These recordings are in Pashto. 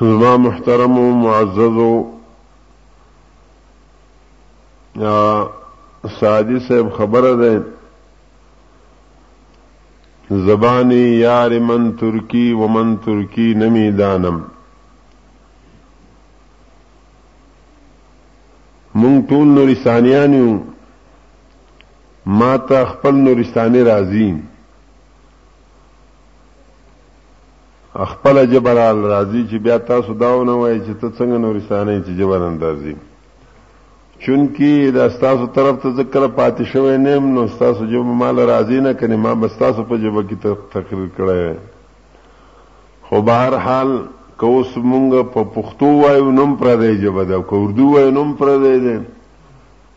زما محترم و معززو سادی صاحب خبره ده زبانی یار من ترکی و من ترکی نمی دانم مونږ ټول نورستانیان یو ما ته خپل نورستاني راځي خپل جبرال راځي چې بیا تاسو داونه وایي چې ته څنګه نورستانه چې جبران راځي چونکی دا تاسو طرف ته ذکر پاتې شوی نیم نو تاسو جو مال راضی نه کني ما بس تاسو په جبه کې تقریر کړی خو بهر حال که اوس مونږ په پښتو وایو نوم پردی ژبه ده که اردو وایو نوم پردی دی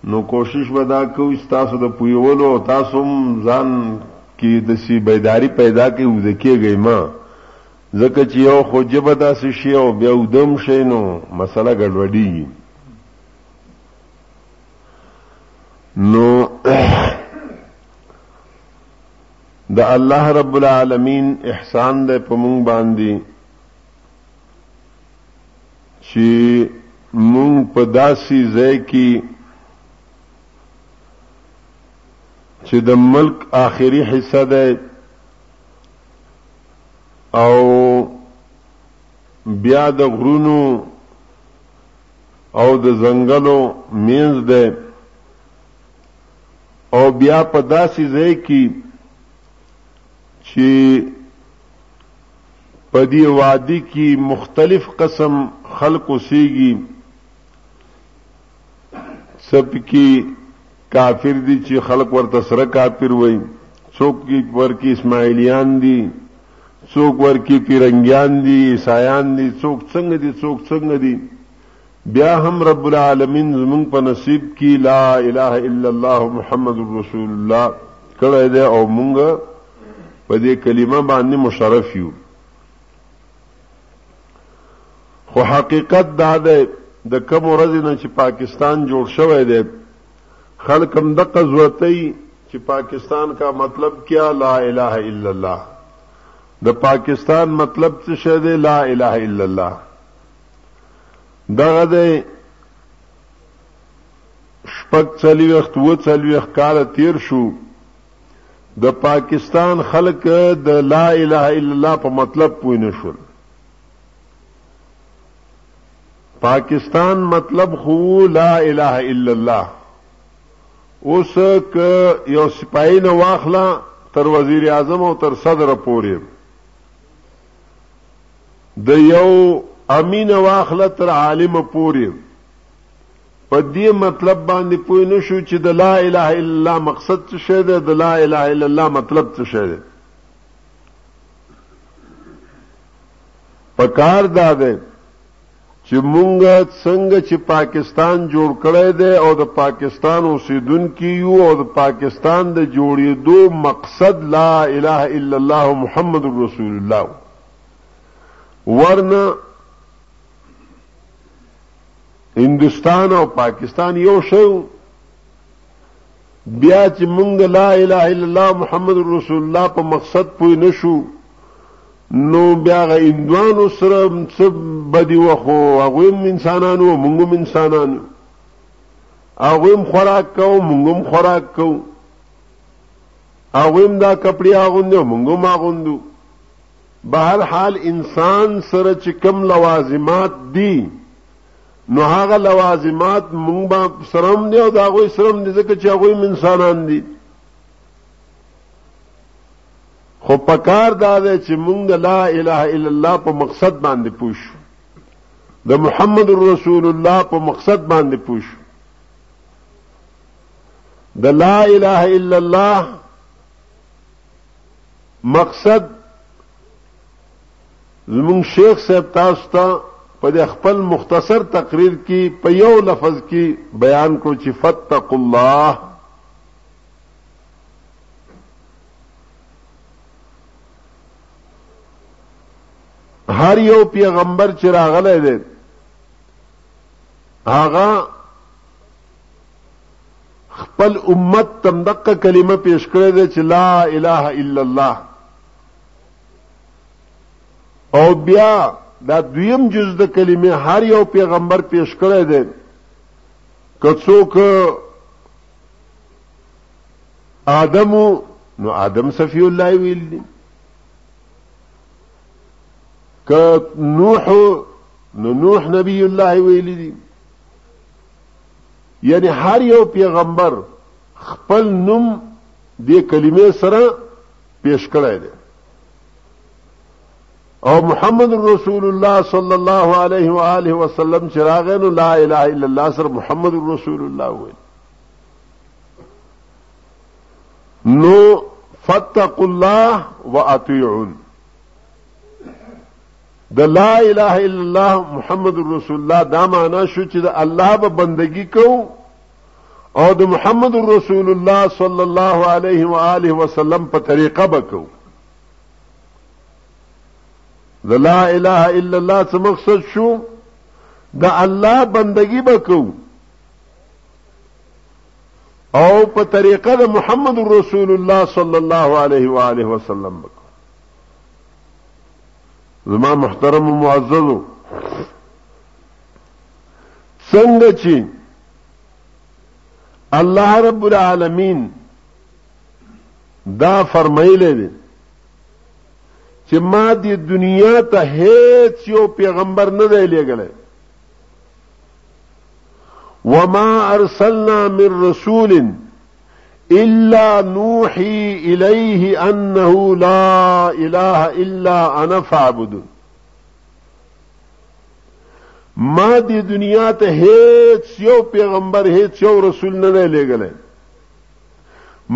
نو کوشش به دا کوو چې تاسو د پوهولو او تاسو هم ځان کې داسې بیداري پیدا کړئ، ویده کېږئ مه، ځکه چې یو خو ژبه داسې شي او بیا ویده هم شئ نو مسله ګډوډېږي. نو د الله رب العالمین احسان دی په مونږ باندې چې مونږ په داسې ځای کې چې د ملک آخري حصہ ده او بیا د غرونو او د ځنګلو مینز ده او بیا په داسې ځای کې چی په دی وادی کی مختلف قسم خلق اوسیږي سب کی کافر دي چې خلق ورته سره کافر وای څوک ورکی اسماعیلیان دي څوک ورکی پیرنګیان دي عیسایان دي څوک څنګه دي څوک څنګه دي بیا هم رب العالمین زمونږ په نصیب کې لا اله الا الله محمد رسول الله کړی دی او مونږ په دې کلمه باندې مشرف یو خو حقیقت دا دی د کم ورځې نه چې پاکستان جوړ شوی دی خلک هم دقه زوتی چې پاکستان کا مطلب کیا لا اله الا الله د پاکستان مطلب څه شه دی لا اله الا الله دغه دی شپږ څلوېښت اووه څلوېښت کاله تېر شو د پاکستان خلک د لا اله الا الله په مطلب پوه نه شول پاکستان مطلب خو لا اله الا الله اوس که یو سپاین واخلا تر وزیر اعظم او تر صدر پورې د یو امین واخله تر عالم پورې په دې مطلب باندې پوه نه شو چې د لا اله الا الله مقصد څه شی دی د لا اله الا الله مطلب څه شی دی په کار دا دی چې مونږ څنګه چې پاکستان جوړ کړی دی او د پاکستان اوسیدونکي یو او د پاکستان د جوړېدو مقصد لا اله الا الله محمد رسول الله ورنه هندستان او پاکستان یو شو بیا چې مونږ لا اله الا الله محمد رسول الله په مقصد پوه نشو نو بیا غ اندوانو سره څه بدی وخو هغه انسانانو مونږ هم انسانانو هغه هم خوراک کو مونږ هم خوراک کو هغه هم دا کپڑے اغوندو مونږ هم اغوندو بهر حال انسان سره چې کم لوازمات دي نو هغه لوازمات مونږ به سرم دی او دا غوي سرم دي ځکه چې هغه انسانان دي خو پکار دا دی چې مونږ د لا اله الا الله په مقصد باندې پوښو د محمد رسول الله په مقصد باندې پوښو د لا اله الا الله مقصد زموږ شیخ صاحب تاسو ته په دې خپل مختصر تقریر کې په یو لفظ کې بیان کړو چې فتق الله هر یو پیغمبر چې راغلی دی هغه خپل امت تم دقه کلمه پیش کړې ده چې لا اله الا الله او بیا دا دویم جز د کلمې هر یو پیغمبر پیش کړی دی که څوک آدم نو آدم صفی الله ویل دی که نوح نو نوح نبی الله ویل دی یعنی هر یو پیغمبر خپل نوم دې کلمې سره پیش کړی دی او محمد رسول الله صلی الله علیه و آله وسلم چې راغی نو لا اله الا الله سره محمد رسول الله وی نو فتقوا الله واطيعون د لا اله الا الله محمد رسول الله دا معنا شو چې د الله به بندگی کو او د محمد رسول الله صلی الله علیه و آله وسلم په طریقه بکو د لا اله الا الله څخه مقصد شو د الله بندگی بکو او په طریقه د محمد رسول الله صلی الله علیه و آله وسلم بکو زما محترم معززو څنګه چې الله رب العالمین دا فرمایلی دی چې ما د دنیا ته هیڅ یو پیغمبر نه دی لېږلی وما ارسلنا من رسول الا نوحي اليه انه لا اله الا انا فاعبدون ما دې دنیا ته هیڅ یو پیغمبر هیڅ یو رسول نه دی لېږلی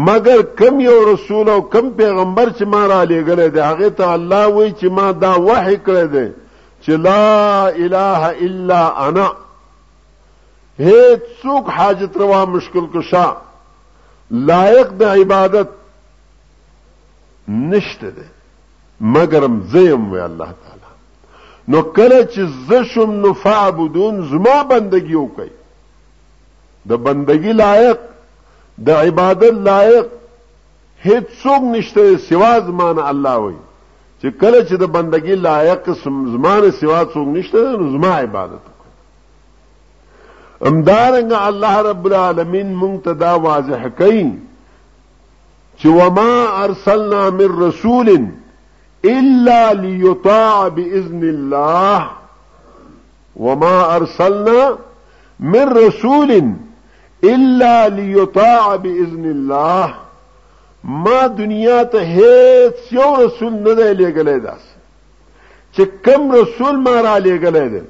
مګر کم یو رسول او کم پیغمبر چې ما را لېږلی دی هغې ته الله وایي چې ما دا وحی کړی دی چې لا اله الا انا هیڅ څوک حاجت روا مشکل کشا لایق د عبادت نشته دی مګرم زه يم وی الله تعالی نو کله چې زه شم نو فعبدون زما بندگی وکړئ د بندگی لایق د عبادت لایق هیڅ څوک نشته سوا زمانه الله وی چې کله چې د بندگی لایق زمانه سوا څوک نشته نو زما عبادت وکړي امدارنګ الله رب العالمین مونږ ته دا واضح کړي چې وما ارسلنا من رسول الا ليطاع باذن الله وما ارسلنا من رسول الا ليطاع باذن الله ما دنیا ته هیڅ یو رسول نه دی لېږلی داس چې کم رسول ما را لېږلی دی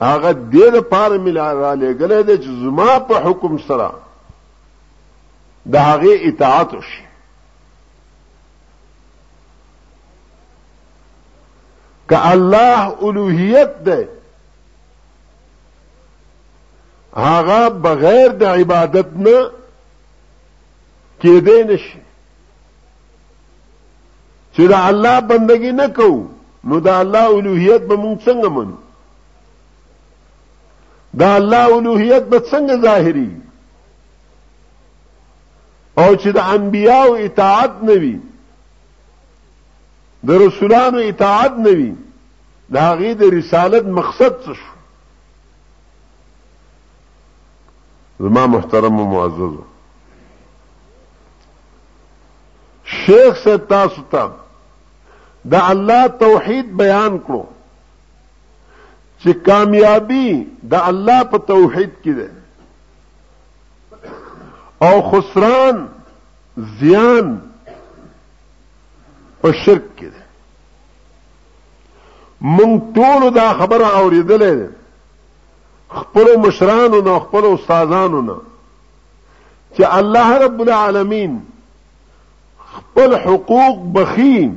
هغه دې لپاره مې را لېږلی دی چې زما په حکم سره د هغه اطاعت وشي که الله الوهیت ده هغه بغیر د عبادت نه کېدې نشي چې د الله بندگی نه کوو نو د الله الوهیت به مونږ څنګه منو د الله الوهیت به څنګه ظاهري او چې د انبیاو اطاعت نه وي د رسولانو اطاعت نه وي د هغې د رسالت مقصد څه شو زما محترم و معزز شیخ صاحب تاسو ته د الله توحید بیان کړو چې کامیابی د الله په توحید کې ده او خسران زیان په شرک کې ده مونږ ټول دا خبره اوریدلې ده خپل مشرانو نه خپل استادانو نه چې الله رب العالمین خپل حقوق بخي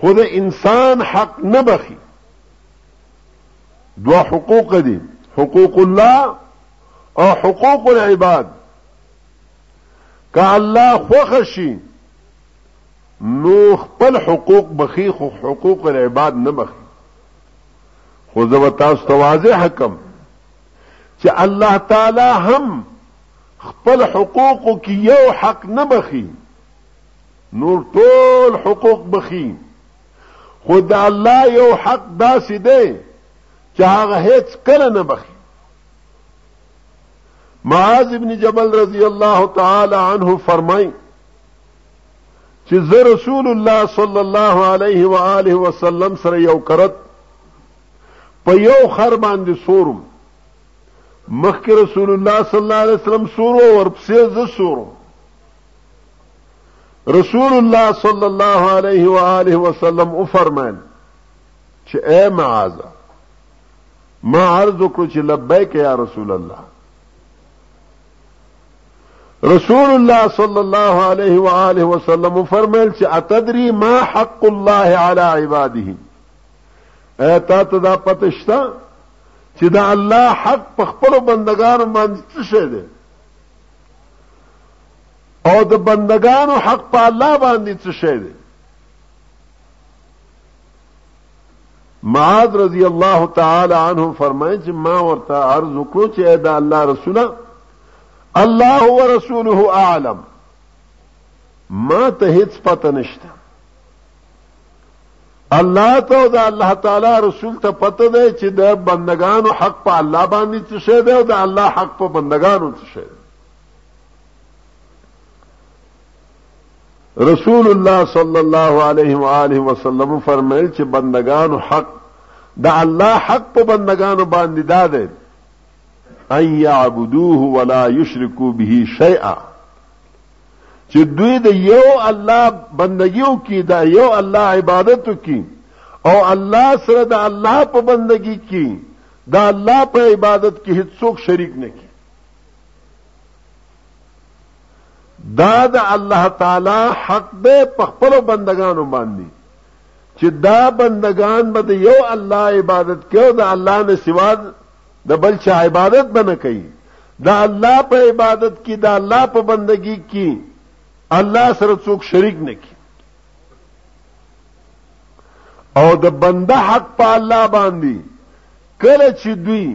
خو د انسان حق نه بخي دوا حقوق دي حقوق الله او حقوق العباد که الله خوخشي نو خپل حقوق بخي خو حقوق العباد نه بخي خو زه تاسو ته واضح حکم چې الله تعالی هم خپل حقوق کې یو حق نه بخي نور ټول حقوق بخي خو د الله یو حق داسې دی چې هغه هیڅ کله نه بخي معاذ ابن جبل رضی الله تعالی عنه فرمای چې زه رسول الله صلی الله علیه و آله وسلم سره یو کرت په یو خر باندې سورم مخکې رسول الله صلی الله علیه وسلم سورو ورپسې زه سورم رسول الله صلی الله علیه و آله وسلم او فرمایل چې اے معاذ ما عرض وکړو چې لبیک یا رسول الله رسول الله صلی الله علیه و آله وسلم فرمایل چې اتدری ما حق الله علی عباده اے تا ته دا پته شته چې دا الله حق په خپل بندگانو باندې څه شه ده او د بندگانو حق په الله باندې څه شی دی معاذ رضی الله تعالی عنه فرمایي چې ما ورته عرض وکړو چې دا الله رسوله الله ورسوله اعلم ما ته هیڅ پته نشته الله ته او د الله تعالی رسول ته پته ده چې د بندگانو حق په الله باندې څه شی دی او د الله حق په بندگانو څه شی دی رسول الله صلی الله علیه و آله وسلم فرمایل چې بندگانو حق د الله حق په بندگانو باندې دا ده ان يعبدوه ولا يشركوا به شيئا چې دوی د یو الله بندګیو کې دا یو الله عبادت کې او الله سره د الله په بندګی کې دا الله په عبادت کې هیڅوک شریک نه کی دا د الله تعالی حق دی په خپل بندگانو باندې چې دا بندگان به د یو الله عبادت کوي او د الله نه سوا د بل چا عبادت به نه کوي د الله په عبادت کې د الله په بندگی کې الله سره څوک شریک نه کی او د بنده حق په الله باندې کله چې دوی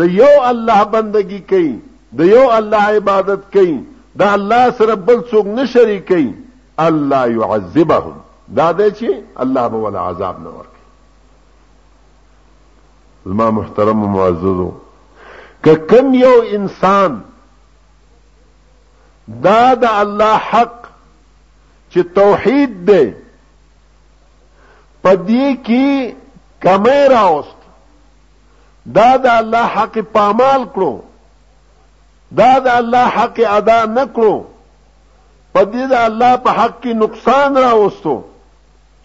د یو الله بندگی کوي د یو الله عبادت کوي د الله سره بل څوک نه شریک کوي الله يعذبهم دا دی چې الله به ولا عذاب نه ورکړي زما محترم و معززو که کم یو انسان دا د الله حق چې توحید دی په دې کې کمی راوست دا د الله حق پامال کړو دا د الله حق ادا نکړو په دې د الله په حق کې نقصان راوستو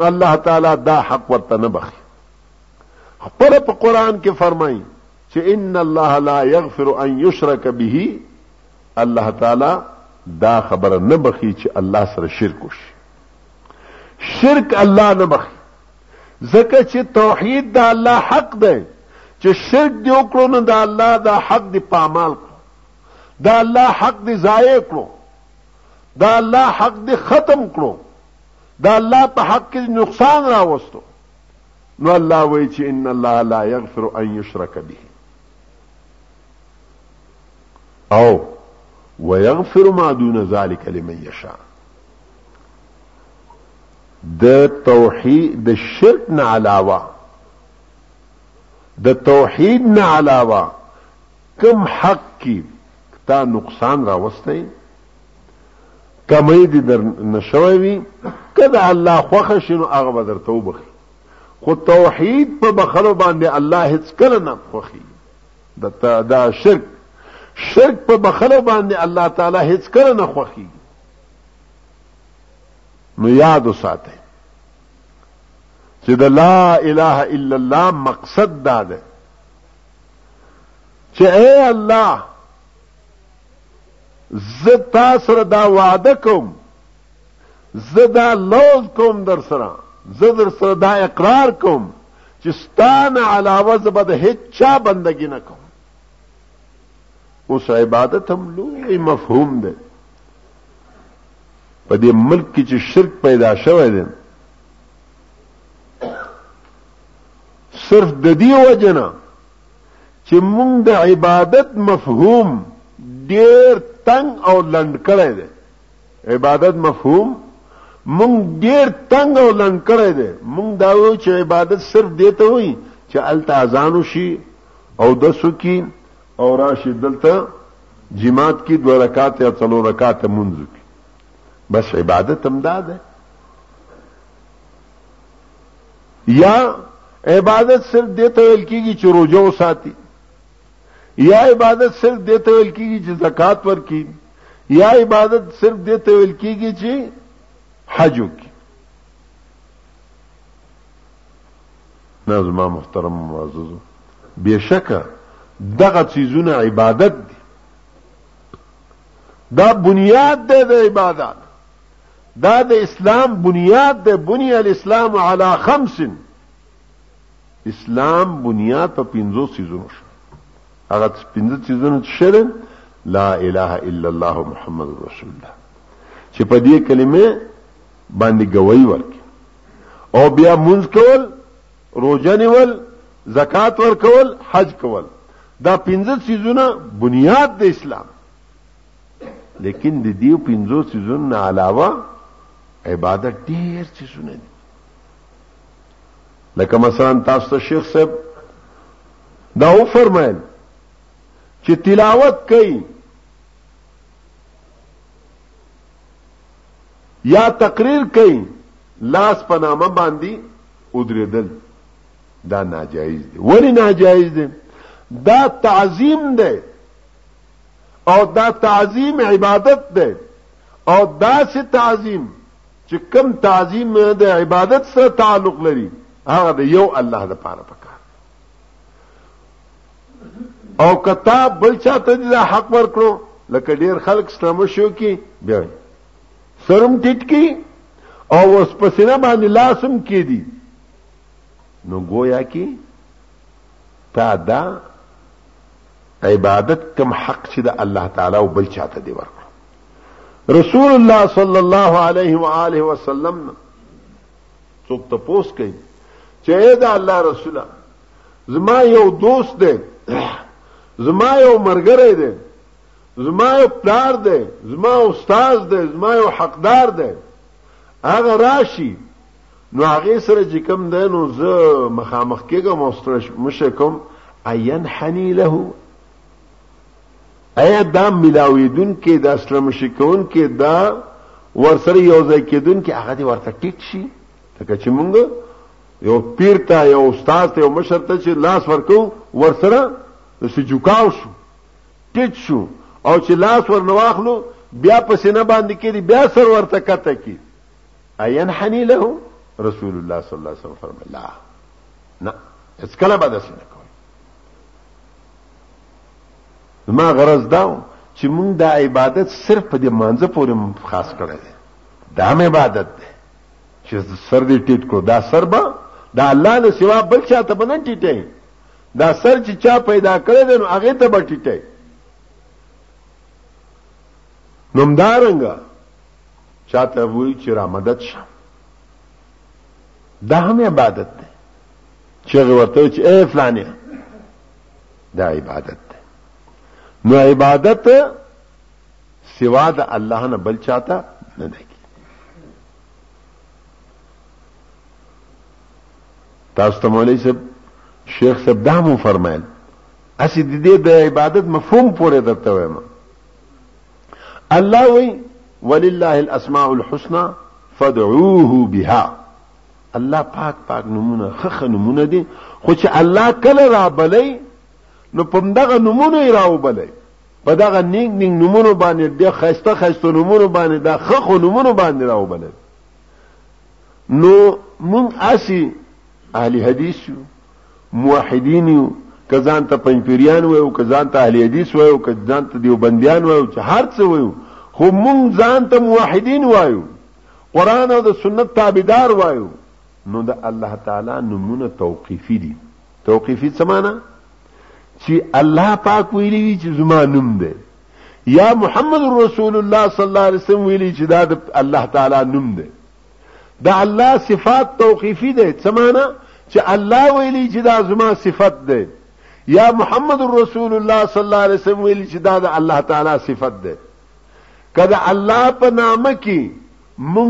الله تعالی دا حق ورته نه بخي خپل په قران کې فرمایي چې ان الله لا یغفر ان یشرک به الله تعالی دا خبره نه بخي چې الله سره شرک وشي شرک الله نه بخي ځکه چې توحید د الله حق دی چې شرک دی وکړو نو د الله دا حق دی پامال کړو دا الله حق دی ضایع کړو دا الله حق دی ختم کړو دا الله په حق کې نقصان راوستو نو الله وایي چې ان الله لا یغفر ان یشرک به او ويغفر ما دون ذلك لمن یشاء د توحید د شرک نه علاوه د توحید نه علاوه کم حق کی تا نقصان راوسته کمی دې در نشوی وي که د الله خوښه شي نو هغه به درته وبخي خو توحید په بخلو باندې الله هیڅ کله نه خوښي دا دا شرک شرک په بخلو باندې الله تعالی هیڅ کله نه خوخي نو یاد وساته چې د لا اله الا الله مقصد دا ده چې اے الله زه تا سره دا وعده کوم زه دا لوز کوم در سره زه در سره دا اقرار کوم چې ستانه علاوه زه به د هیڅ چا بندګي نه کوم اوس عبادت هم لوی مفهوم دی په دې ملک کې چې شرک پیدا شوی دی صرف د دې وجنه چې موږ د عبادت مفهوم ډیر تنګ او لنډ کړی دی عبادت مفهوم موږ ډیر تنګ او لنډ کړی دی موږ دا وایو چې عبادت صرف دیته وایي چې الته اذان وشي او دسو کی او راشي دلته جماعت کی دو رکعات یا څلور رکعات منځ کی بس عبادت هم دا ده یا عبادت صرف دې ته ویل کیږي چې روزه وساتي یا عبادت صرف دې ته ویل کیږي چې زکات ورکړي یا عبادت صرف دې ته ویل کیږي چې حج وکړي نازما محترم معزز بشکه دغه چیزونه عبادت دي دا بنیاد دی د عبادت دا د اسلام بنیاد دی بنی الاسلام علی خمس اسلام بنیاد په پنځو سيزونو شو هغه پنځه سيزونه چې شرم لا اله الا الله محمد رسول الله چې په دې کلمه باندې گواہی ورکړي او بیا منځ کول روزه نیول زکات ورکول حج کول دا پنځه سيزونه بنیاد د اسلام لیکن د دیو پنځو سيزونو نه علاوه عبادت ډیر سيزونه دي لکه مثلا تاسو ته شیخ صاحب دا و فرمایل چې تلاوت کوي یا تقریر کوي لاس په نامه باندې ودرېدل دا ناجایز دی ولی ناجایز دی دا تعظیم دی او دا تعظیم عبادت ده او دا سه تعظیم چې کم تعظیم د عبادت سره تعلق لري هغه د یو الله د پاره پکار او کتا بل چاته د حق ورکړو لکه ډیر خلک سترمو شو کی بیا سرم ټټ کی او اوس پسینه باندې لاسم کی دي نو گویا کی تا دا عبادت کوم حق چې د الله تعالی او بل چاته دی ورکړ رسول الله صلی الله علیه و آله وسلم څوک ته پوس کوي چې اے دا الله رسوله زما یو دوست دی زما یو مرګره دی زما یو پلار دی زما استاد دی زما یو حقدار دی هغه راشي نو هغه سره چې کوم دی نو زه مخامخ کېږم او ستړی مشه کوم اينحني له ایا دا ملاویدون کې د اسلام شکون کې دا ورسره یو ځای کېدون کې هغه دی ورته ټیټ شي لکه چې مونږ یو پیر ته یو استاد ته یو مشر ته چې لاس ورکو ورسره چې جوکاو شو ټیټ شو او چې لاس ورنواخلو بیا پسې نه باندې کېږي بیا سر ورته کته کېږي اينحني له رسول الله صلی الله علیه وسلم فرمایي لا نه هیڅ کله به داسې نه کوي ما غرض دا چې مونږ دا عبادت صرف په دې مانځه پورې خاص کړی دی دا مې عبادت دی چې سر دې ټیټ کو دا سر به دا الله نه سوا بل چا ته به نه ټیټی دا سر چې چا پیدا کړی دی نو هغې ته به ټیټی نو همدارنګه چاته وی چې را مدد شه دا هم عبادت دی چې ورته چې اے فلانه دا عبادت دی نو عبادت سوا د الله نه بل چاته نه دی تاسو ته مولوی صاحب شیخ صاحب دا مو فرمایل اسی د دې د عبادت مفهوم پورې درته وایم الله وی ولله الاسماء الحسنى فادعوه بها الله پاک پاک نمونه خخ نمونه دي خو چې الله کله را بلې نو په دغه نمونه راو بلې په دغه نیک نیک نمونه باندې د خسته خسته نمونه باندې د خخ نمونه باندې راو بلې نو مون اسی اهل حدیث یو موحدین یو که ځان ته پنځپیریان وایو که ځان ته اهل حدیث وایو که ځان ته دیوبندیان وایو چې هر څه وایو خو مونږ ځان ته موحدین وایو قران او د سنت تابعدار وایو نو د الله تعالی نمونه توقیفی دي توقیفی څه معنی چې الله پاک ویلی وی چې زما نوم دی یا محمد رسول الله صلی الله علیه وسلم ویلی چې دا د الله تعالی نوم دی د الله صفات توقیفی دی څه معنا چې الله ویلی چې دا زما صفت دی یا محمد رسول الله صلی الله علیه وسلم ویلی چې دا د الله تعالی صفت دی کله الله په نامه کې مون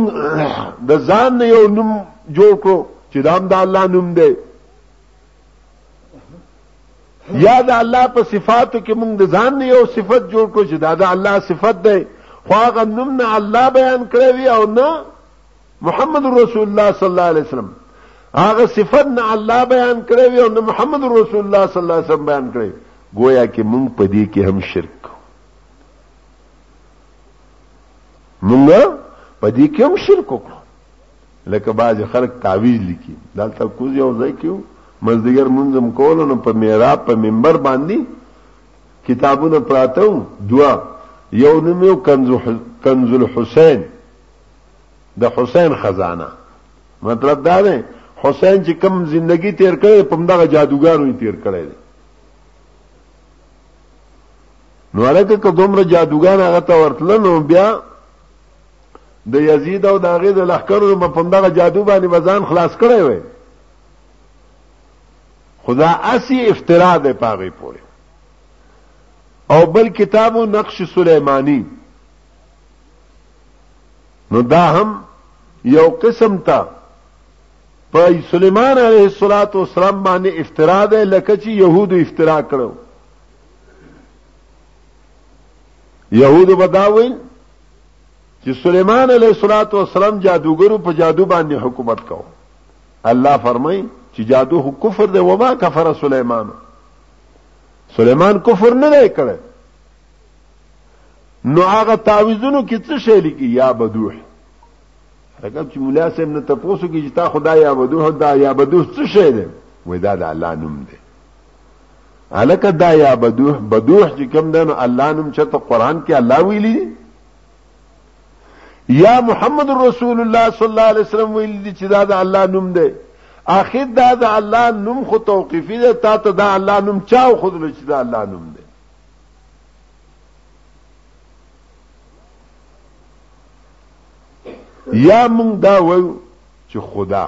د ځان یو نوم جوړ کړو چې دا هم د الله نوم دی یا د الله په صفاتو کې موږ د ځان نه یو صفت جوړ کړو چې دا د الله صفت دی خو هغه نوم نه الله بیان کړی وي او نه محمد رسول الله صلی الله علیه وسلم هغه صفت نه الله بیان کړی وي او نه محمد رسول الله صلی الله علیه وسلم بیان کړی گویا کې موږ په دې کې هم شرک کوو موږ په دې کې هم شرک وکړو لکه بعضې خلک تعویز لیکي دلته کوز یو ځای کې مزدګر منظم کولو نو په میراب په منبر باندې کتابونه پراته دوا یو نوم یو کنز الحسین د حسین خزانه مطلب دا دی حسین چې کم زندگی تیر کړی په دغه جادوګانو تیر کړی دی نو هغه که دومره جادوګان هغه ته ورتل نو بیا د یزید او د هغې د لښکرو به په همدغه جادو باندې به ځان خلاص کړی وی خو دا هسې افترا دی په هغې پورې او بل کتاب و نقش سلیمانی نو دا هم یو قسم ته په سلیمان علیه الصلاۃ والسلام باندې افترا ده لکه چې يهودو افترا کړو يهودو بداوین چې سليمان عليه الصلاه والسلام جادوګرو په جادو باندې حکومت کاو الله فرمای چې جادو هو کفر دی وما کفر سليمان سليمان کفر نه دی کړی نو هغه تعویذونو کې څه شی لیکي یا بدوح هغه چې مولا صاحب نه تاسو کې چې تا خدای یا بدوح دا یا بدوح څه شی دی وای دا د الله نوم دی الکه دا یا بدوح بدوح چې کوم ده نو الله نوم چرته قرآن کې الله ویلي دي یا محمد رسول الله صلی الله علیه وسلم ویلي دي چې دا د الله نوم دی اخر دا د الله نوم خو توقیفي ده تا ته دا الله نوم چا وښودلو چې دا الله نوم دی یا مونږ دا وایو چې خدا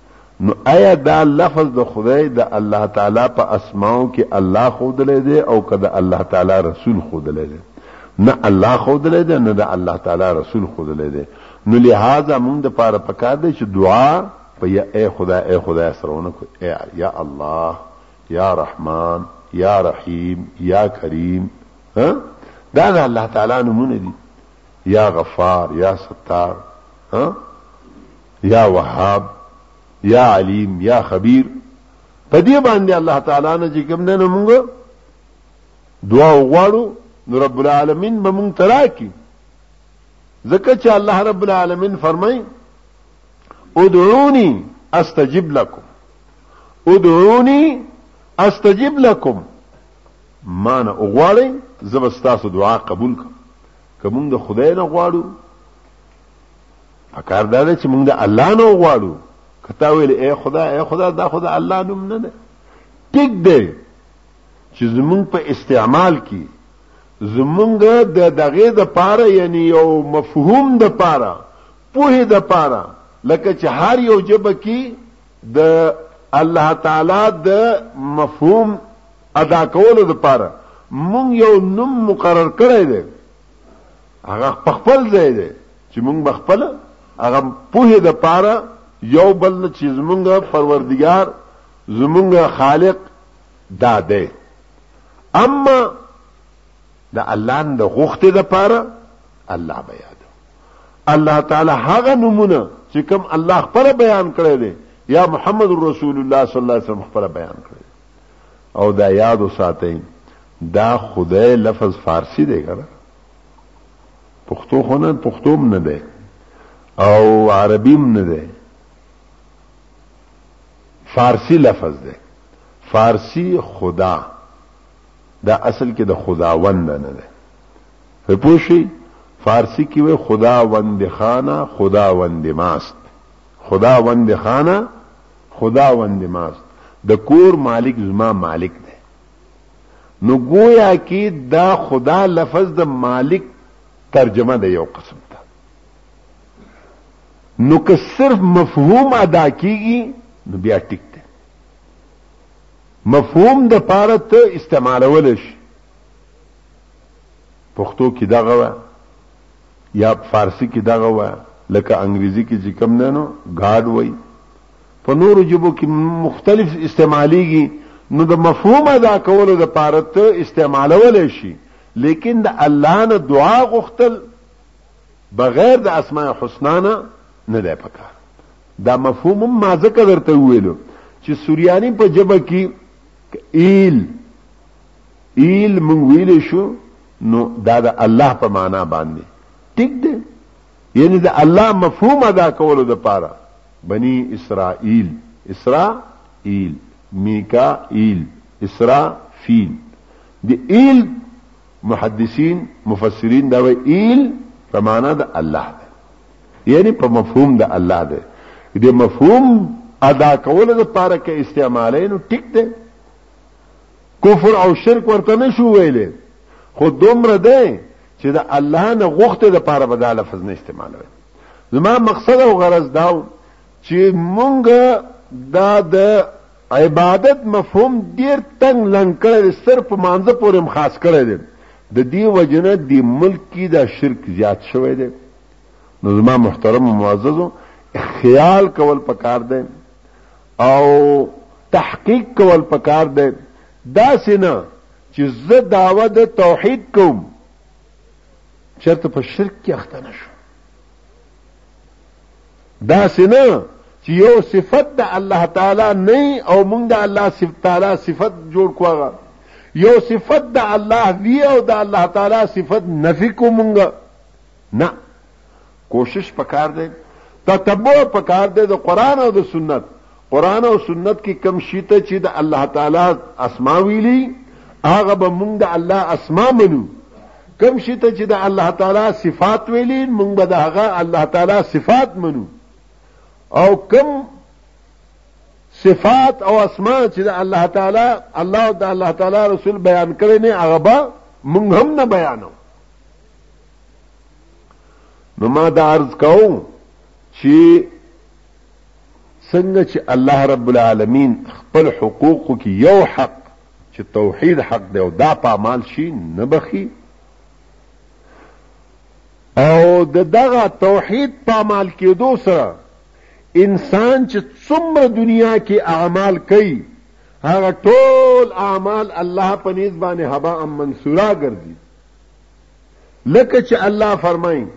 نو ایا دا لفظ د خدای د الله تعالی په اسماو کې الله خودلی دی او که د الله تعالی رسول خودلی دی نه الله خودلی دی نه د الله تعالی رسول خودلی دی نو لهذا مونږ د پاره پکار دی چې دعا په یا ای خدا ای خدا سره ونه کو ای یا الله یا رحمان یا رحیم یا کریم ها دا د الله تعالی نمونه دي یا غفار یا ستار ها یا وهاب یا علیم یا خبیر په دې باندې الله تعالی نه چې کوم نه مونږ دعا وغواړو نو رب العالمین به مونږ تراکي ځکه چې الله رب العالمین فرمای ادعوني استجب لكم ادعوني استجب لكم ما نه وغواړئ زه به ستاسو دعا قبول کړم که مونږ د خدای نه غواړو پکار دا ده چې موږ د الله نه غواړو کته ویل اے خدا اے خدا دا خدا الله نوم نه ده ټیک دی چې زمونږ په استعمال کې زمونږ د دغه د پاره یعنی یو مفهوم د پاره پوه د پاره لکه چې هر یو جبه کې د الله تعالی د مفهوم ادا کولو د پاره مونږ یو نوم مقرر کړی دی هغه په خپل ځای دی چې موږ به خپل هغه پوهې د پاره یو بل نه چې زمونږ پروردګار زمونږ خالق دا دی اما د الله د غوښته د پاره الله بیا ده الله تعالی هغه نمونه چې کوم الله خپل بیان کړی دی یا محمد رسول الله صلی الله علیه وسلم خپل بیان کړی او دا یاد وساتئ دا خدای لفظ فارسی دی ګره پښتو خو نه پښتو نه ده او عربي نه ده فارسی لفظ ده فارسی خدا دا اصل کې د خداوند نه ده په پوښي فارسی کې وي خداوند خانه خداوند ماست خداوند خانه خداوند ماست د کور مالک زما مالک نو گویا کی دا خدا لفظ د مالک ترجمه ده یو قسم ته نو که صرف مفهوم ادا کیږي نو بیا ټیک ده مفهوم د پاره ته استعمالول شي پښتو کې دغه و یا فارسی کې دغه و لکه انګریزي کې چې کم نه نو گاډ وای په نورو جبو کې مختلف استعمالیږي نو د مفهوم ادا کولو د پاره ته استعمالول شي لیکن د الله نه دعا غوښتل بغیر د اسماء الحسنا نه نه دی پکار دا مفهوم ما ذکر درته ویلو چې سوریانی په جبه کې ایل ایل مونږ ویل شو نو دا د الله په معنا باندې ټیک دی یعنی د الله مفهوم ادا کولو د پاره بنی اسرائیل اسرائیل میکائیل اسرافیل د ایل محدثین مفسرین دا وی ایل په معنا د الله ده یعنی په مفهوم د الله ده د مفهوم ادا کولو د پاره کې استعمالینو ټیک ده کفر او شرک ورته نشو ویلې خو دومره ده چې د الله نه غوښته د پاره به دا لفظ نه استعمالوي زما مقصد او غرض دا چې مونږ دا د عبادت مفهوم ډیر تنگ لنګ کړی صرف مانزه پورې خاص کړی دی د دې وجنه د ملک کې دا شرک زیات شوی دی نو زما محترم معززو خیال کول پکار دی او تحقیق کول پکار دی دا سینا چې زه داوا د توحید کوم چرته په شرک کې اخته نشو دا سینا چې یو صفت د الله تعالی نه او موږ د الله صفت تعالی صفت جوړ کوغه یو صفت د الله وی او د الله تعالی صفت نفی کومږه نه کوشش پکار دی تتبع پکار دی د قران او د سنت قران او سنت کې کم شي ته چې د الله تعالی اسماء ویلي هغه به مونږ د الله اسماء منو کم شي ته چې د الله تعالی صفات ویلي مونږ به د هغه الله تعالی صفات منو او کم صفات او اسماء چې د الله تعالی الله او د الله تعالی رسول بیان کړي نه هغه به مونږ هم نه بیانو نو ما دا عرض کاو چې څنګه چې الله رب العالمین خپل حقوق کې یو حق چې توحید حق دی او دا پامال شي نه بخي او د دغه توحید پامال کېدو سره انسان چې څومره دنیا کې اعمال کوي هغه ټول اعمال الله په نسبانه هبا منصورا ګرځي لکه چې الله فرمایي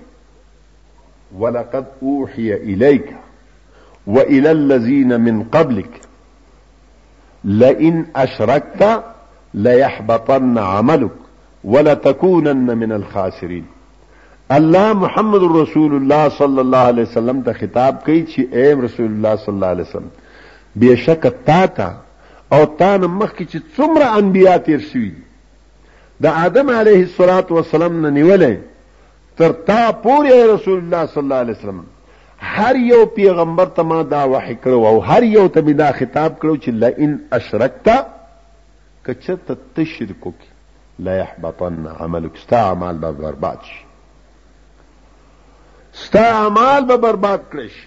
ولقد اوحي اليك والى الذين من قبلك لئن اشركت ليحبطن عملك ولتكونن من الخاسرين الله محمد رسول الله صلی الله علیه وسلم ته خطاب کوي چې اے رسول الله صلی الله علیه وسلم بشک تا تا او تا نه مخکې چې څومره انبیا تیر شوي د آدم علیه الصلاۃ والسلام نه نیولې تر تا پورې رسول الله صلی الله علیه وسلم هر یو پیغمبر ته ما دا وحی کړو او هر یو ته می دا خطاب کړو چې لئن اشرکتا کچته تشرک وکي لا يحبطن عملك ستا اعمال به برباد شي ستا اعمال به برباد کړی شي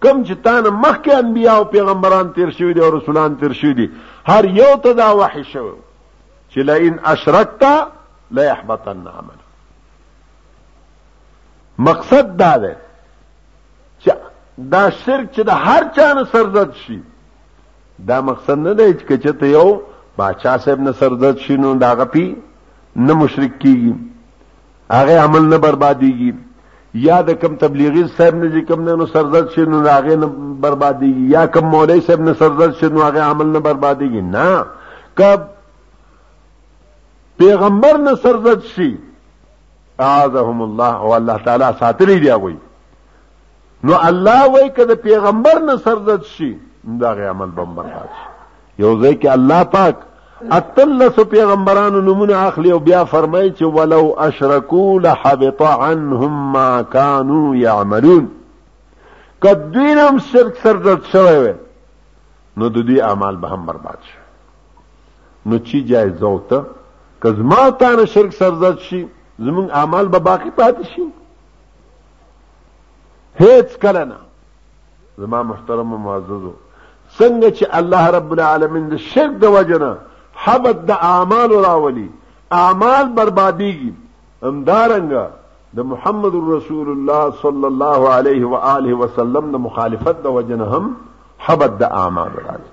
کم چې تا نه مخکې انبیا او پیغمبران تیر شوي دي او رسولان تیر شوي دي هر یو ته دا وحی شوی چې لئن اشرکت لا يحبطن عمل مقصد دا ده چې دا شرک چې د هر چا نه سرزد شي دا مقصد نه دی چې کچته یو باچا صاحب نه سرزد شي نو دا غپی نه مشرک کیږي هغه عمل نه برباديږي یا د کم تبلیغی صاحب نه چې کم نه نو سرزد شي نو هغه نه برباديږي یا کم مولوی صاحب نه سرزد شي نو هغه عمل نه برباديږي نه کب پیغمبر نه سرزد شي اعاذهم الله او الله تعالی ساتلی دی وایي نو الله وای که د پیغمبر نه سرزد شي دا غي عمل بم برباد شي یو ځای کې الله پاک اتلس پیغمبرانو نمونه اخلي او بیا فرمایي چې ولو اشرکو لحبط عنهم ما كانوا يعملون کدوین هم شرک سرزد شوی وي نو د دې اعمال به هم برباد شي نو چی جایزه وته که زما تانه شرک سرزد شي زمونږ اعمال به باقی پاتې شي هیڅ کله نه زما محترم او معززو څنګه چې الله رب العالمین د شرک د وجنه حبت د اعمال راولي اعمال برباديږي همدارنګه د محمد رسول الله صلی الله علیه و آله وسلم د مخالفت د وجنه هم حبت د اعمال راځي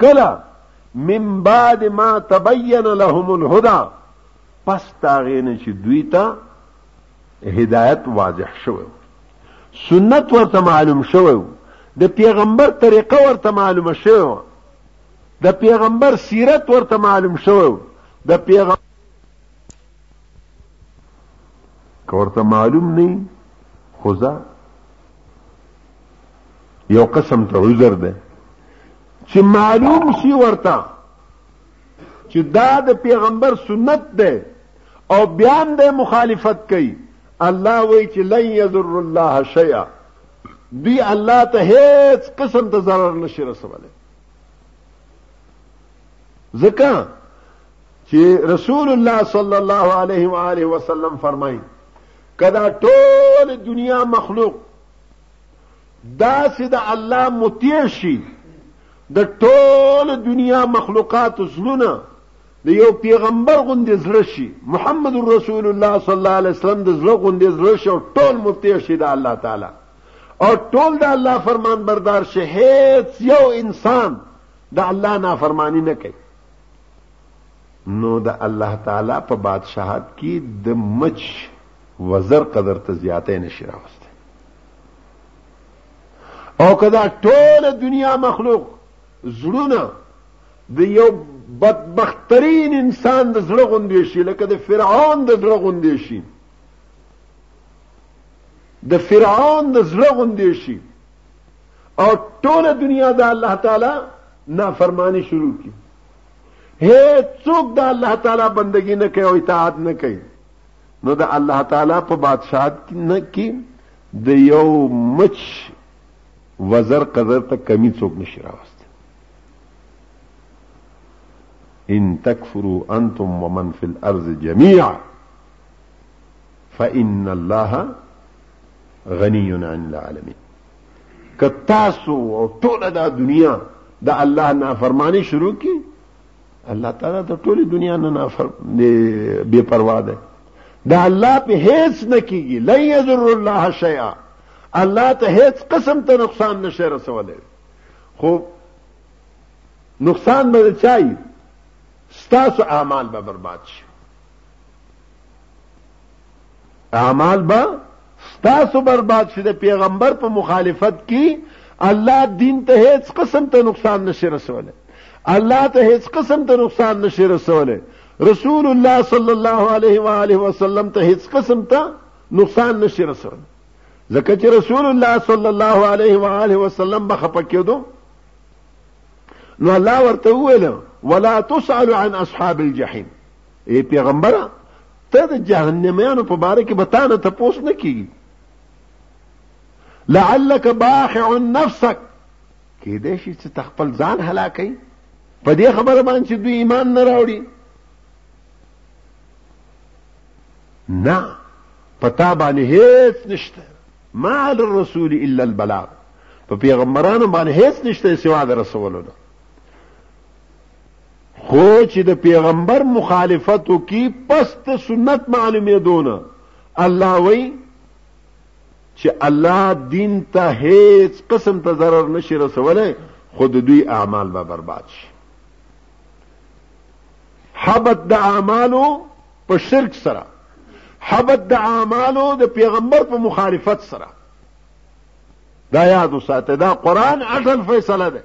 کله من بعد ما تبین لهم الهدى پس تاغې نه چې دوی ته هدایت واضح شوی سنت ورته معلوم شوی د پیغمبر طریقه ورته معلومه شوی د پیغمبر سیرت ورته معلوم شوی د پیغمبر که ورته معلوم نه خو ځه یو قسم ته عذر ده چې معلوم شي ورته چې دا د پیغمبر سنت ده او بیا هم د مخالفت کوي الله وایي چې لن یضر الله شیئا دی الله ته هیڅ قسم ته ضرر نشي رسولی ځکه چې رسول الله صلی الله علیه و آله وسلم فرمایي کدا ټول دنیا مخلوق داسې د الله مطیع شي د ټول دنیا مخلوقات زړونه د یو پیغمبر غوندې زړه شي محمد رسول الله صلی الله علیه وسلم د زړه غوندې زړه شي او ټول مطیع شي د الله تعالی او ټول د الله فرمان بردار شي هیڅ یو انسان د الله نافرمانی نه کوي نو د الله تعالی په بادشاہت کې د مچ وزر قدر ته زیاته نشي راوسته او کدا ټول دنیا مخلوق زړونه د یو بدبخترین انسان د زړه غوندې شي لکه د فرعون د زړه غوندې شي د فرعون د زړه غوندې شي او ټول دنیا د الله تعالی نافرمانی شروع کی هیڅوک د الله تعالی بندگی نه کوي او اطاعت نه کوي نو د الله تعالی په بادشاہت کې د یو مچ وزر قذر ته کمی څوک نشي راوست ان تکفروا انتم ومن في الارض جميعا فان الله غني عن العالمين کتاسو او ټول دا دنیا د الله نافرمانی شروع کی الله تعالی ته ټولې دنیا نه نافر بے پروا ده دا الله په هیڅ نه کیږي لن یذر الله شیئا الله ته هیڅ قسم ته نقصان نشه رسولای خو نقصان به چای ستاسو اعمال به برباد شي اعمال به ستاسو برباد شي د پیغمبر په مخالفت کې الله دین ته هیڅ قسم ته نقصان نشي رسولی الله ته هیڅ قسم ته نقصان نشي رسولی رسول الله صلی الله علیه و آله وسلم ته هیڅ قسم ته نقصان نشي رسولی ځکه چې رسول الله صلی الله علیه و آله وسلم به خپه کېدو نو الله ورته وویل ولا تسأل عن اصحاب الجحیم ای پیغمبره ته د جهنميانو په باره کې به تا نه تپوس نه کیږي لعلک باخع نفسک کېدای شي چې تخپل ځان هلاکي په دې خبره باندې چې دوی ایمان نه راوړي نه پتا باندې هیڅ نشته ما علی الرسول الا البلاغ په پیغمبرانو باندې هیڅ نشته سوا د رسولو خو چې د پیغمبر مخالفت وکي پس ته سنت معلومېدونه الله وای چې الله دین ته هیڅ قسم ته ضرر نشي رسولای خود دوی اعمال به برباد شي حبت د اعمالو په شرک سره حبت د اعمالو د پیغمبر په مخالفت سره دا یاد وساته دا قران اصل فیصله ده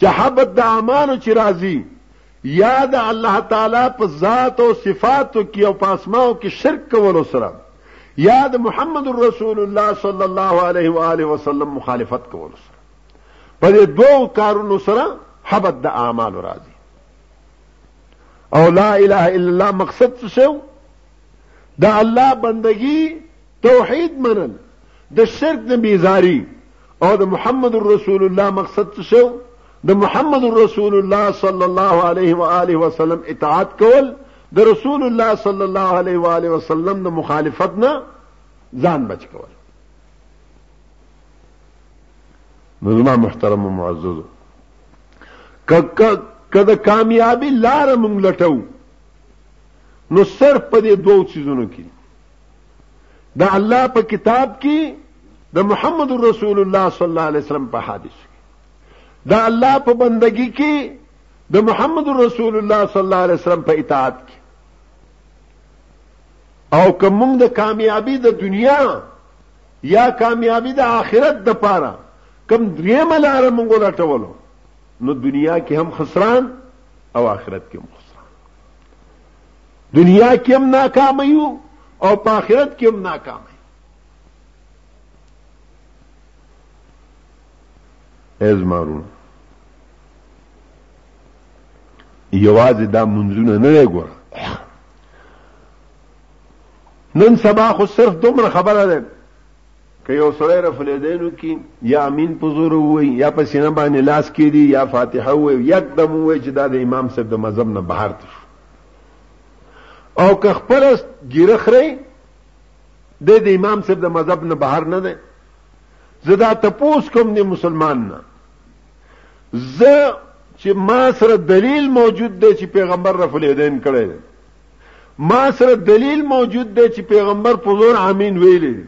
چې حبت د اعمالو چې راځي یا د الله تعالی په ذات او صفاتو کې او په اسماو کې شرک کولو سره یا د محمد رسول الله صلی الله علیه و آله وسلم مخالفت کولو سره په دې دوو کارونو سره حبت د اعمالو راځي او لا اله الا الله مقصد څه شو د الله بندگی توحید منل د شرک نه بیزاری او د محمد رسول الله مقصد څه شو د محمد رسول الله صلی الله علیه و آله وسلم اطاعت کول د رسول الله صلی الله علیه و آله وسلم د مخالفت نه ځان بچ کول نظام محترم و معزز که د کامیابی لار مونږ لټو نو صرف په دې دوو چیزونو کې د الله په کتاب کې د محمد رسول الله صلی الله علیه وسلم په حدیث کې د الله په بندگی کې د محمد رسول الله صلی الله علیه وسلم په اطاعت کې او کوم د کامیابی د دنیا یا کامیابی د آخرت د پاره کم دریم لار مونږ لټولو نو دنیا کې هم خسران او آخرت کې هم خسران دنیا کې هم ناکام یو او په آخرت کې هم ناکام یو ازمارونه یوازې دا منځونه نه دی ګوره نن سبا خو صرف دومره خبره ده که یو سړی رفع الیدین وکي یا امین په زور ووي یا په سینه باندې لاس کېږدي یا فاتحه ووي یکدم ووایي چې دا د امام صاحب د مذهب نه بهر ته شو او که خپله ږیره خرئ دی د امام صاحب د مذهب نه بهر نه دی زه دا تپوس کوم د مسلمان نه زه چې ما سره دلیل موجود دی چې پیغمبر رفع الیدین کړی دی ما سره دلیل موجود دی چې پیغمبر په زور امین ویلې دي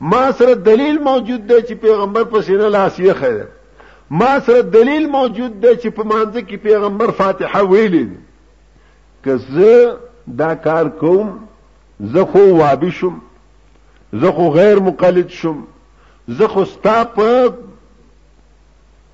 ما سره دلیل موجود دی چې پیغمبر په سینه لاسیه خیر ما سره دلیل موجود دی چې په مانځ کې پیغمبر فاتحه ویلې دي که زه دا کار کوم زه خو وابي شم زه خو غیر مقلد شم زه خو ستا په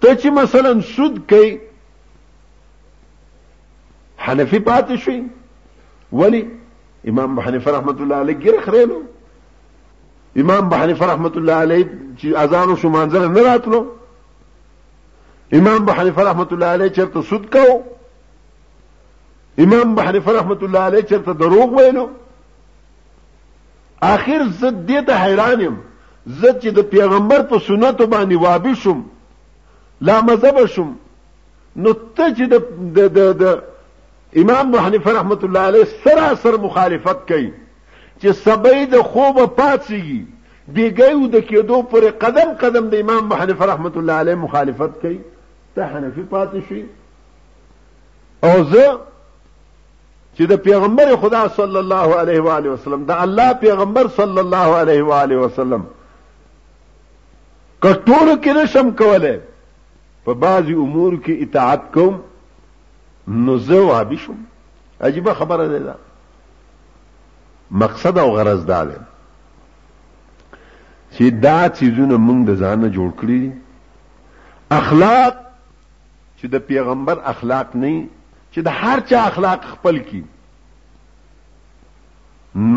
ته چې مثلا سود کوي حنفي پاتې شي ولی امام حنیفه رحمت الله علیه ګر خرینو امام حنیفه رحمت الله علیه چې اذان او شمانځره نه راتلو امام حنیفه رحمت الله علیه چرته سود کو امام حنیفه رحمت الله علیه چرته دروغ ویلو آخر زه دې ته حیران یم زه چې د پیغمبر په سنتو باندې وابي شوم لا مذهب شوم نو ته چې د د امام ابو حنیفه رحمت الله علیه سراسر مخالفت کوي چې سبې د خوب پاتېږي بیګیو د کېدو پر قدم قدم د امام ابو حنیفه رحمت الله علیه مخالفت کوي ته حنفي پاتې شي او زه چې د پیغمبر خدا صلی الله علیه و آله وسلم د الله پیغمبر صلی الله علیه و آله وسلم کټور کې نشم کوله په بعضی امور کې اطاعت کوم نو زه وهابي شوم عجیبه خبره ده دا مقصد او غرض دا ده چې دا چیزونه موږ د ځانه جوړ کړی اخلاق چې د پیغمبر اخلاق نه چې د هر چا اخلاق خپل کی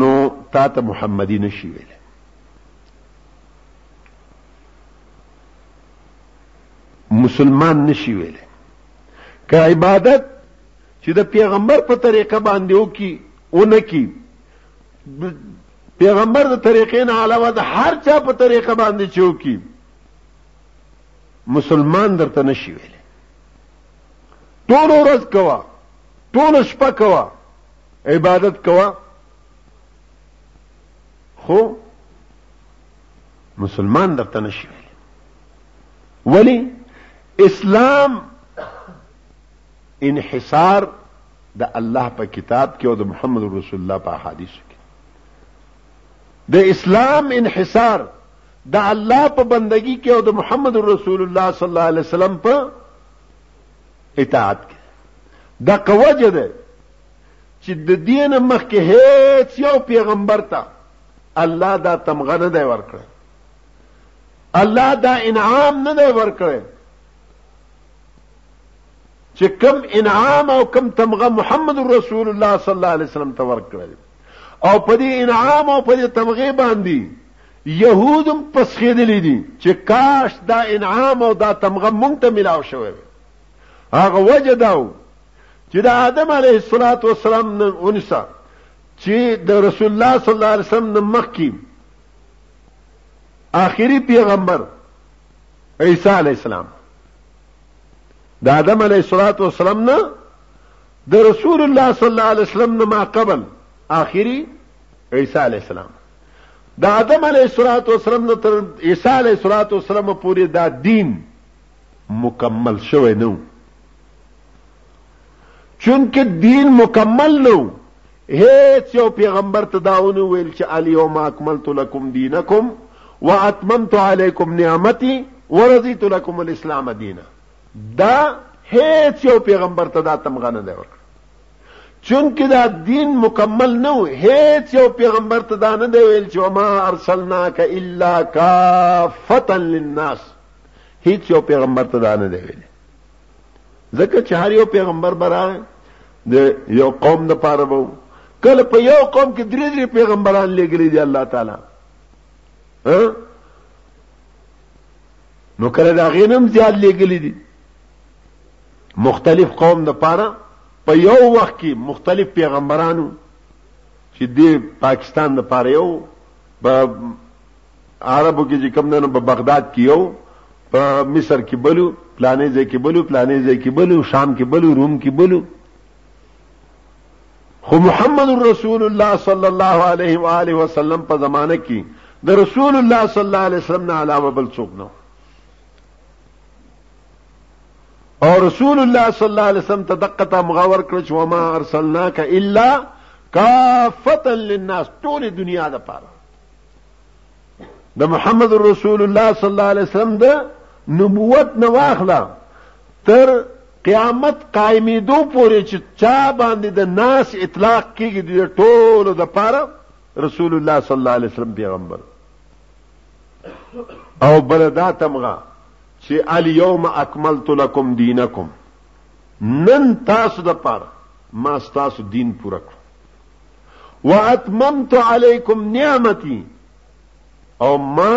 نو تا ته محمدی نشي ویل مسلمان نشي ویل که عبادت چې د پیغمبر په طریقه باندې وکي اونکي پیغمبر د طریقې نه علاوه د هر چا په طریقه باندې چوکي مسلمان درته نشي ویل ټول ورځ کوا ټول شپه کوا عبادت کوا خو مسلمان درته نشي ویل ولی اسلام انحصار د الله په کتاب کې او د محمد رسول الله په احادیث کې د اسلام انحصار د الله په بندگی کې او د محمد رسول الله صلی الله علیه وسلم په اطاعت کې دا کوجه ده چې د دین مخکې هیڅ یو پیغمبر ته الله دا تمغه نه دی ورکړ الله دا انعام نه دی ورکړ چې کم انعام او کم تمغه محمد رسول الله صلی الله علیه وسلم ته ورکړل او په دې انعام او په دې تمغه باندې يهودم پسخېدلې دي چې کاش دا انعام او دا تمغه مونږ ته ملاو شوی هغه وجه داو چې د آدم علیه الصلاۃ والسلام نه ونسا چې د رسول الله صلی الله علیه وسلم نه مخکې آخري پیغمبر عیسی علیه السلام د آدم علیه الصلاۃ والسلام نه د رسول الله صلی الله علیه وسلم نه ماقبل آخري عیسی علیه السلام د آدم علیه الصلاة والسلام نه تر عیسی علیه الصلاة والسلام پورې دا دین مکمل شوی نه چونکه دین مکمل نه هیڅ یو پیغمبر ته دا ونه ویل چې الیوم اکملت لکم دینکم واتممت علیکم نعمتي ورضیت لکم الاسلام دینا دا هیڅ یو پیغمبر ته دا تمغه نه دی ورکړ چونکه دا دین مکمل نه و هیڅ یو پیغمبر ته دا نه دی ویل چې ما ارسلناک الا کافتا للناس هیڅ یو پیغمبر ته دا نه دی ویل ځکه چې هر یو پیغمبر براره د یو قوم د پاره وو کله په یو قوم کې درې درې پیغمبران لګلې دي الله تعالی ها نو کله دا غینم زیات لګلی دي مختلف قوم د پاره په یو وخت کې مختلف پیغمبرانو چې د پاکستان د پاره یو په عربو کې چې کوم نه په بغداد کې یو په مصر کې بلو پلانې ځای کې بلو پلانې ځای کې بلو شام کې بلو روم کې بلو خو محمد رسول الله صلی الله علیه و آله وسلم په زمانه کې د رسول الله صلی الله علیه وسلم نه علاوه بل څوک نه او رسول الله صلی الله علیه وسلم ته دقه ته مغاور کړ چې وما ارسلناک الا کافتا للناس ټول دنیا د پاره د محمد رسول الله صلی الله علیه وسلم د نبوت نه واخله تر قیامت قایمیدو پورې چې چا باندې د ناس اطلاق کیږي د ټولو د پاره رسول الله صلی الله علیه وسلم پیغمبر او بل دا تمغه چې الیوم اکملت لکم دینکم نن تاسو د پاره ما تاسو دین پوره کړ واتممت علیکم نعمتي او ما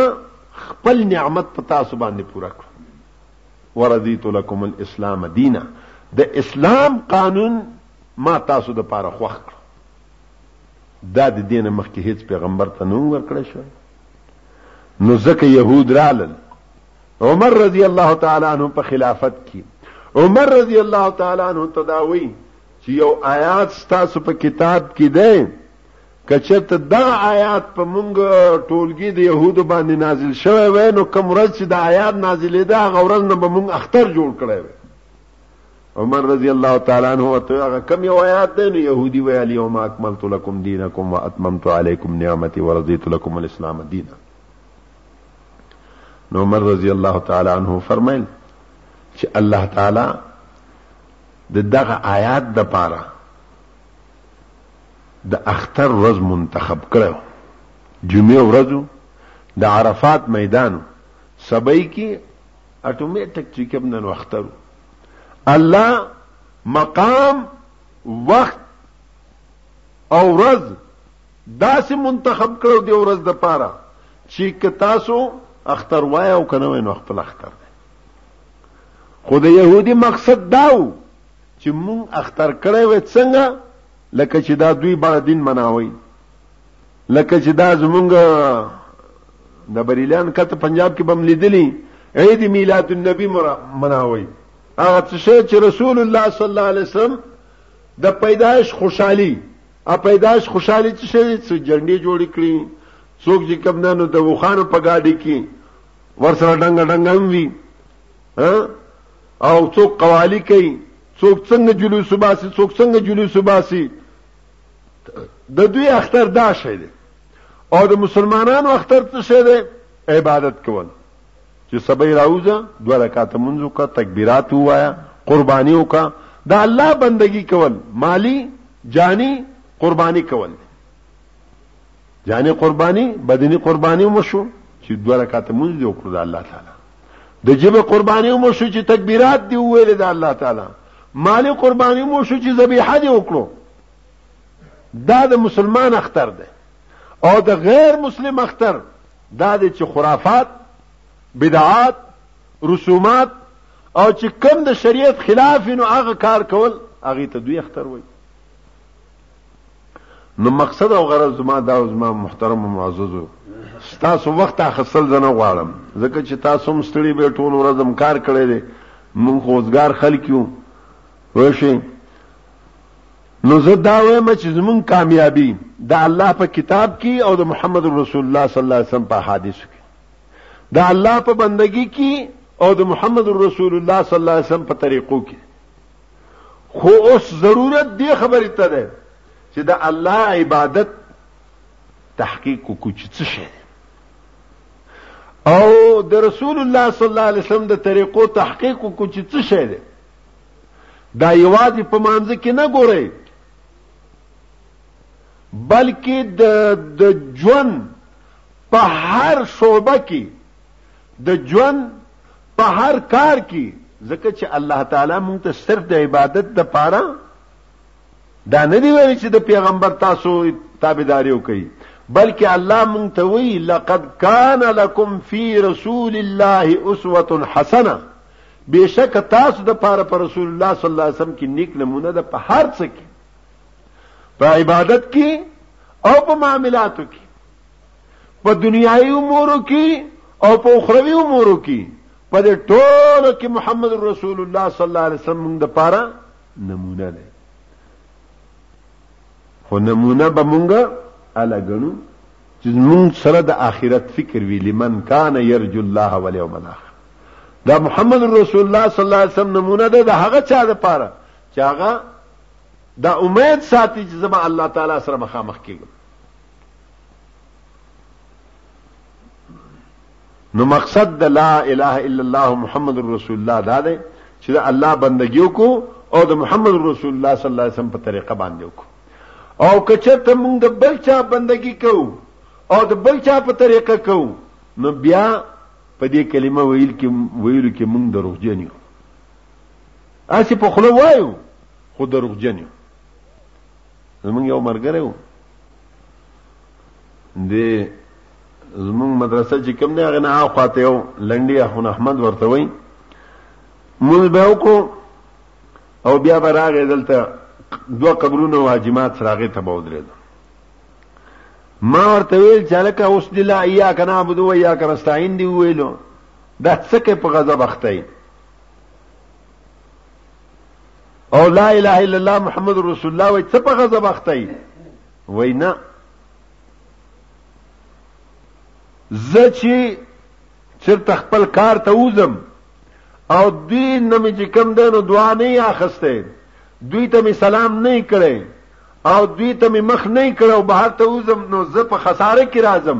خپل نعمت په تاسو باندې پوره کړ ورضیت لکم الاسلام دینا د اسلام قانون ما تاسو د پاره خوښ کړ دا د دینه مخکې هیڅ پیغمبر ته نوم ورکړی شو نو ځکه يهود رالل عمر رضی الله تعالی عنہ په خلافت کې عمر رضی الله تعالی عنہ تداوی چې یو آیات ستاسو په کتاب کې ده که چېرته دغه آیات په مونږ ټولګي د یهودو باندې نازل شوی وای نو کوم ورځ چې د آیات نازلېده هغه ورځ نه به مونږ اختر جوړ کړی وای عمر رضی الله تعالی عنہ ورته هغه کوم یو آیات دی نو یهودي وای الیوم اکملت لکم دینکم واتممت علیکم نعمتي ورضیت لکم الاسلام دینا نو عمر رضی الله تعالی عنہ فرمایل چې الله تعالی د دغه آیات د پاره د اختر ورځ منتخب کړو جمعه ورځ د عرفات میدان سبای کې اټومیټک چیکب نن وخترو الله مقام وخت او ورځ داسې منتخب کړو دی ورځ د پاره چې که تاسو اختر وای او کنه وای نو خپل اختر دی خو د يهودي مقصد داو چې مونږ اختر کړی وای څنګه لکه چې دا دوی بل دین مناوي لکه چې دا زمونږ د بریلیان کته پنجاب کې بم لیدلی عید میلاد النبی مناوي هغه څه چې رسول الله صلی الله علیه وسلم د پیدایش خوشحالي ا پیدایش خوشحالي چې شي چې جنډي جوړ کړی څوک چې کم نه نو د وخانو په گاډي کې ورسره ډنګ ډنګ هم وی ها او څوک قوالی کوي څوک څنګه جلوس وباسي څوک څنګه جلوس وباسي د دوی اختر دا شی دی او د مسلمانانو اختر څه شی دی عبادت کول چې سبې راوځه دوه رکعات منځ وکړه تکبیرات وایا قرباني وکړه دا الله بندگی کول مالی جانی قربانی کول جاني قرباني بدني قرباني مو شو چې دوه رکعاته مونږ دی وکړو د الله تعالی د جبه قرباني مو شو چې تکبیرات دی ویل د الله تعالی مالی قرباني مو شو چې ذبیحه دی وکړو دا د مسلمان اختر دی او د غیر مسلم اختر دا د چې خرافات بدعات رسومات او چې کم د شریعت خلاف نو هغه کار کول هغه ته دوی اختر وایي نو مقصد او غرض زما دا زما محترم او معزز تاسو وخت اخستل زنه غواړم ځکه چې تاسو هم ستړي به ټول ورځم کار کړی دی مونږ روزګار خلک یو وشي نو زه دا وایم چې زمون کامیابی د الله په کتاب کې او د محمد رسول الله صلی الله علیه وسلم په حدیث کې د الله په بندگی کې او د محمد رسول الله صلی الله علیه وسلم په طریقو کې خو اوس ضرورت دې خبرې ته دی چې د الله عبادت تحقیق وکړو چې څه شی او د رسول الله صلی الله علیه وسلم د طریقو تحقیق وکړو چې څه شی دی دا یوازې په مانځ کې نه ګورئ بلکې د د ژوند په هر شعبه کې د ژوند په هر کار کې ځکه چې الله تعالی مونږ ته صرف د عبادت د پاره دا نه دی ویل چې د پیغمبر تاسو تابعداري وکړي بلکې الله مونږ ته وی لقد کان لکم فی رسول الله اسوه حسنه بشک تاسو د پاره پر رسول الله صلی الله علیه وسلم کې نیک نمونه ده په هر څه کې په عبادت کې او په معاملاتو کې په دنیاي امور کې او په اخروی امور کې په دې ټولو کې محمد رسول الله صلی الله علیه وسلم موږ د پاره نمونه ده خو نمونه به موږ الا غنو چې موږ سره د آخرت فکر وی لمن کان يرجو الله واليوم الاخر دا محمد رسول الله صلی الله علیه وسلم نمونه ده د هغه چا د پاره چې هغه دا امید ساتي چې زما الله تعالی سره مخامخ کیږم نو مقصد د لا اله الا الله محمد رسول الله دا دی چې د الله بندگی وکړو او د محمد رسول الله صلی الله علیه وسلم په طریقه باندې وکړو او کچته موږ د بل چا بندگی کوو او د بل چا په طریقه کوو نو بیا په دې کلمه ویل کې ویل کې موږ دروغجن یو اسی په خلو وایو خو دروغجن یو زمونږ یو مرګره وو د زمونږ مدرسه چې کوم دی هغه نه اخواته یو لنډي اخون احمد ورته وای مونږ به وکړو او بیا به راغې دلته دوه قبرونه واجمات سراغه ته بودرید ما ورته ویل چې لکه اوس دی لا یا کنا عبد و یا کنا استعين دی ویلو دا څکه په غضب اخته او لا اله الا الله محمد رسول الله وای څه په غضب اخته ای وای نه زه چې چرته خپل کار ته وزم او دوی نه مې چې کم دی نو دعا نه اخسته دوی ته مې سلام نه کړی او دوی ته مې مخ نه کړو بهر ته وزم نو زه په خساره کې راځم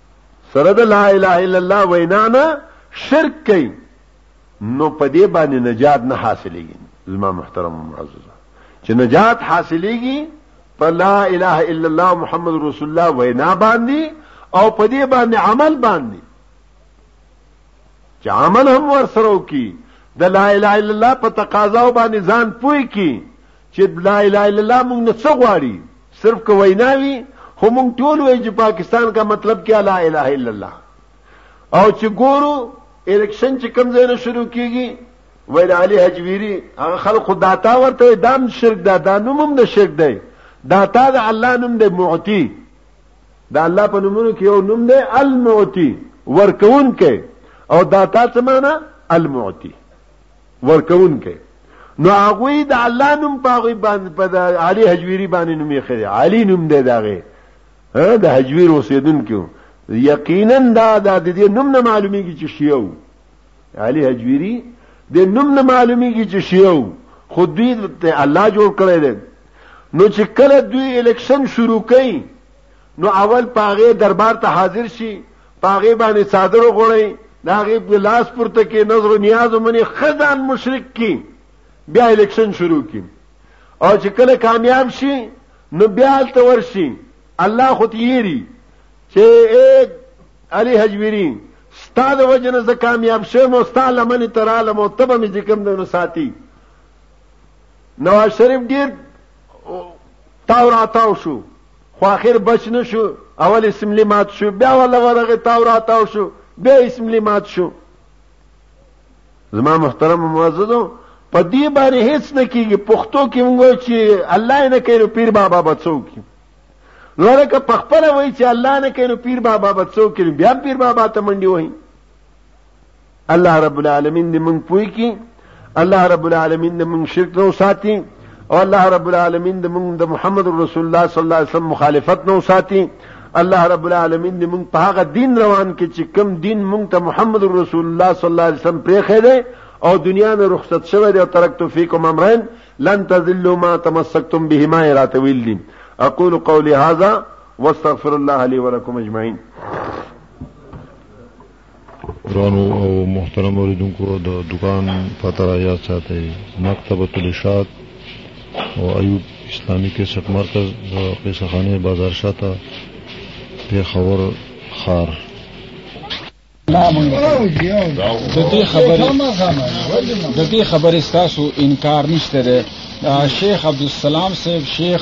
سره د لا اله الا الله وینا نه شرک کوي نو په دې باندې نجات نه حاصلېږي زما محترم معزز چې نجات حاصلېږي په لا اله الا الله محمد رسول الله وینا باندې او په دې باندې عمل باندې چې عمل هم ورسره وکي د لا اله الا الله په تقاضا باندې ځان پوي کی چې لا اله الا الله موږ نه څه غواړي صرف کو وینا وی خو موږ ټول وی چې پاکستان کا مطلب کیا لا اله الا الله او چې ګورو الیکشن چې کم ځای نه شروع کیږي ویل علی حجویری هغه خلکو داتا ورته دام شرک دا دا نوم هم د شرک دی داتا د الله نوم دی معتی دا الله په نومونو کې یو نوم دی المعتی ورکون کې او داتا څه معنی المعتی ورکوونکی نو هغه د الله نوم په هغه باندې په علي حجويري باندې نوم یې خره علي نوم دی داغه ها د حجویر اوسیدونکو یقینا دا د دې نوم نه معلومیږي چې شیو علي حجويري د نوم نه معلومیږي چې شیو خو دوی ته الله جوړ کړی دی نو چې کله دوی الیکشن شروع کړي نو اول په هغې دربار ته حاضر شي، په هغې باندې څادر وغوړوي، د هغې په لاس پورته کړي، نذر و نیاز ومني، ښه ځان مشرک کړي، بیا الیکشن شروع کړي او چې کله کامیاب شي نو بیا هلته ورشي، الله خو تیری چې ای علي هجویري ستا د وجه نه زه کامیاب شوم او ستا لمنې ته رالم او ته به مې چې کوم دی نو ساتي نواز شریف ډېر تاو راتاو شو خو اخر بچ نه شو اول اسمبلی مات شو بیا ولا ورغه تاو را تاو شو بیا اسمبلی مات شو زما محترم معززو په دې باندې هیڅ نه کیږي پښتو کې موږ چې الله نه کوي پیر بابا بچو کی لوړه که په خپل وای چې الله نه کوي پیر بابا بچو کی بیا پیر بابا ته منډي وای الله رب العالمین دې مونږ پوي کی الله رب العالمین دې مونږ شرک نه وساتي او الله رب العالمین دې مونږ د محمد رسول الله صلی الله علیه وسلم مخالفت نه وساتي الله رب العالمین دې مونږ په هغه دین روان کې چې کم دین مونږ ته محمد رسول الله صلی الله علیه وسلم پرېخې دی او دنیا نه رخصت شوه دی او ترکت فیکم امرین لن تذلوا ما تمسکتم بهما راته ویل دي اقول قولي هذا واستغفر الله لي ولكم اجمعين ګرانو او محترم اوریدونکو د دکان پته را یاد ساتئ مکتبه الاشاد او ایوب اسلامی کیسټ مرکز د قصه خانه بازار شاته پیښور خار د دې خبرې د دې خبرې تاسو انکار نشته ده شیخ عبدالسلام صاحب شیخ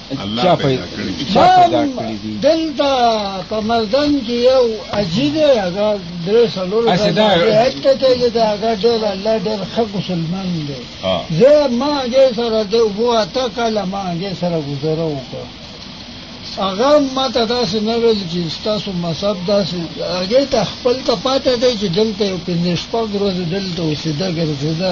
چا پیدا کړی چا پیدا کړی دي دلته په مردان کې یو عجیب هغه درې سلور اسدا هټه ته دې دا هغه ډېر الله ډېر ښه مسلمان دی زه ما دې سره دې وو اته کله ما دې سره گزاره وکړه هغه ما ته داسې نه ویل چې ستاسو مذهب داسې هغې ته خپل ته پاتې دی چې دلته یو پنځه شپږ ورځې دلته اوسېده ګرځېده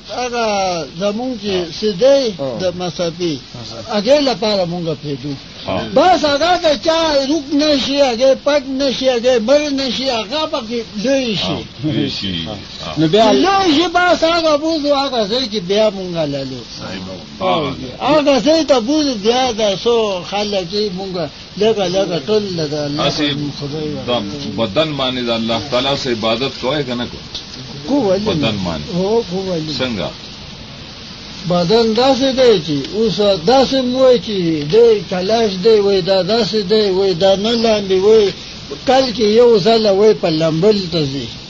هغه زمونږ چې سیده د مذهبي هغې لپاره مونږ پرېږدو بس هغه که چا روک نه شي هغې پټ نه شي هغې مړ نه شي هغه پکې لوی شي نو بیا لوی شي بس هغه بوځو هغه ځای کې بیا مونږ لالو هغه ځای ته بوځو بیا د څو خلک مونږ لګه لګه ټول لګه اسی بدن باندې د الله تعالی سره عبادت کوی کنه کو کو ولی بدن باندې هو کو ولی څنګه بدن داسې دی چې اوس داسې موي چې دی کلاش دی وای دا داسې دی وای دا نه لاندې وای کل کې یو ځل وای په لمبل ته ځي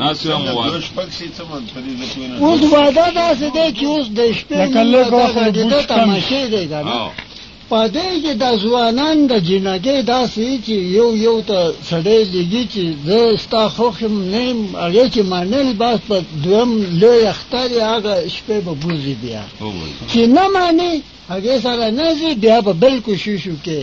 ناس یو مواد شپږ سي څه مونږ په دې ځکه نه اوس واده داسې دی چې اوس د شپې موږ ته د دې تماشې دی کنه په دې کې د ځوانان د جنګې داسې چې یو یو ته سړی لګي چې زه ستا خوښ یم نه یم هغې چې منل بس په دویم لوی اختر یې هغه شپې به بوځي بیا چې نه منې هغې سره نه ځي بیا به بل کوشش وکړي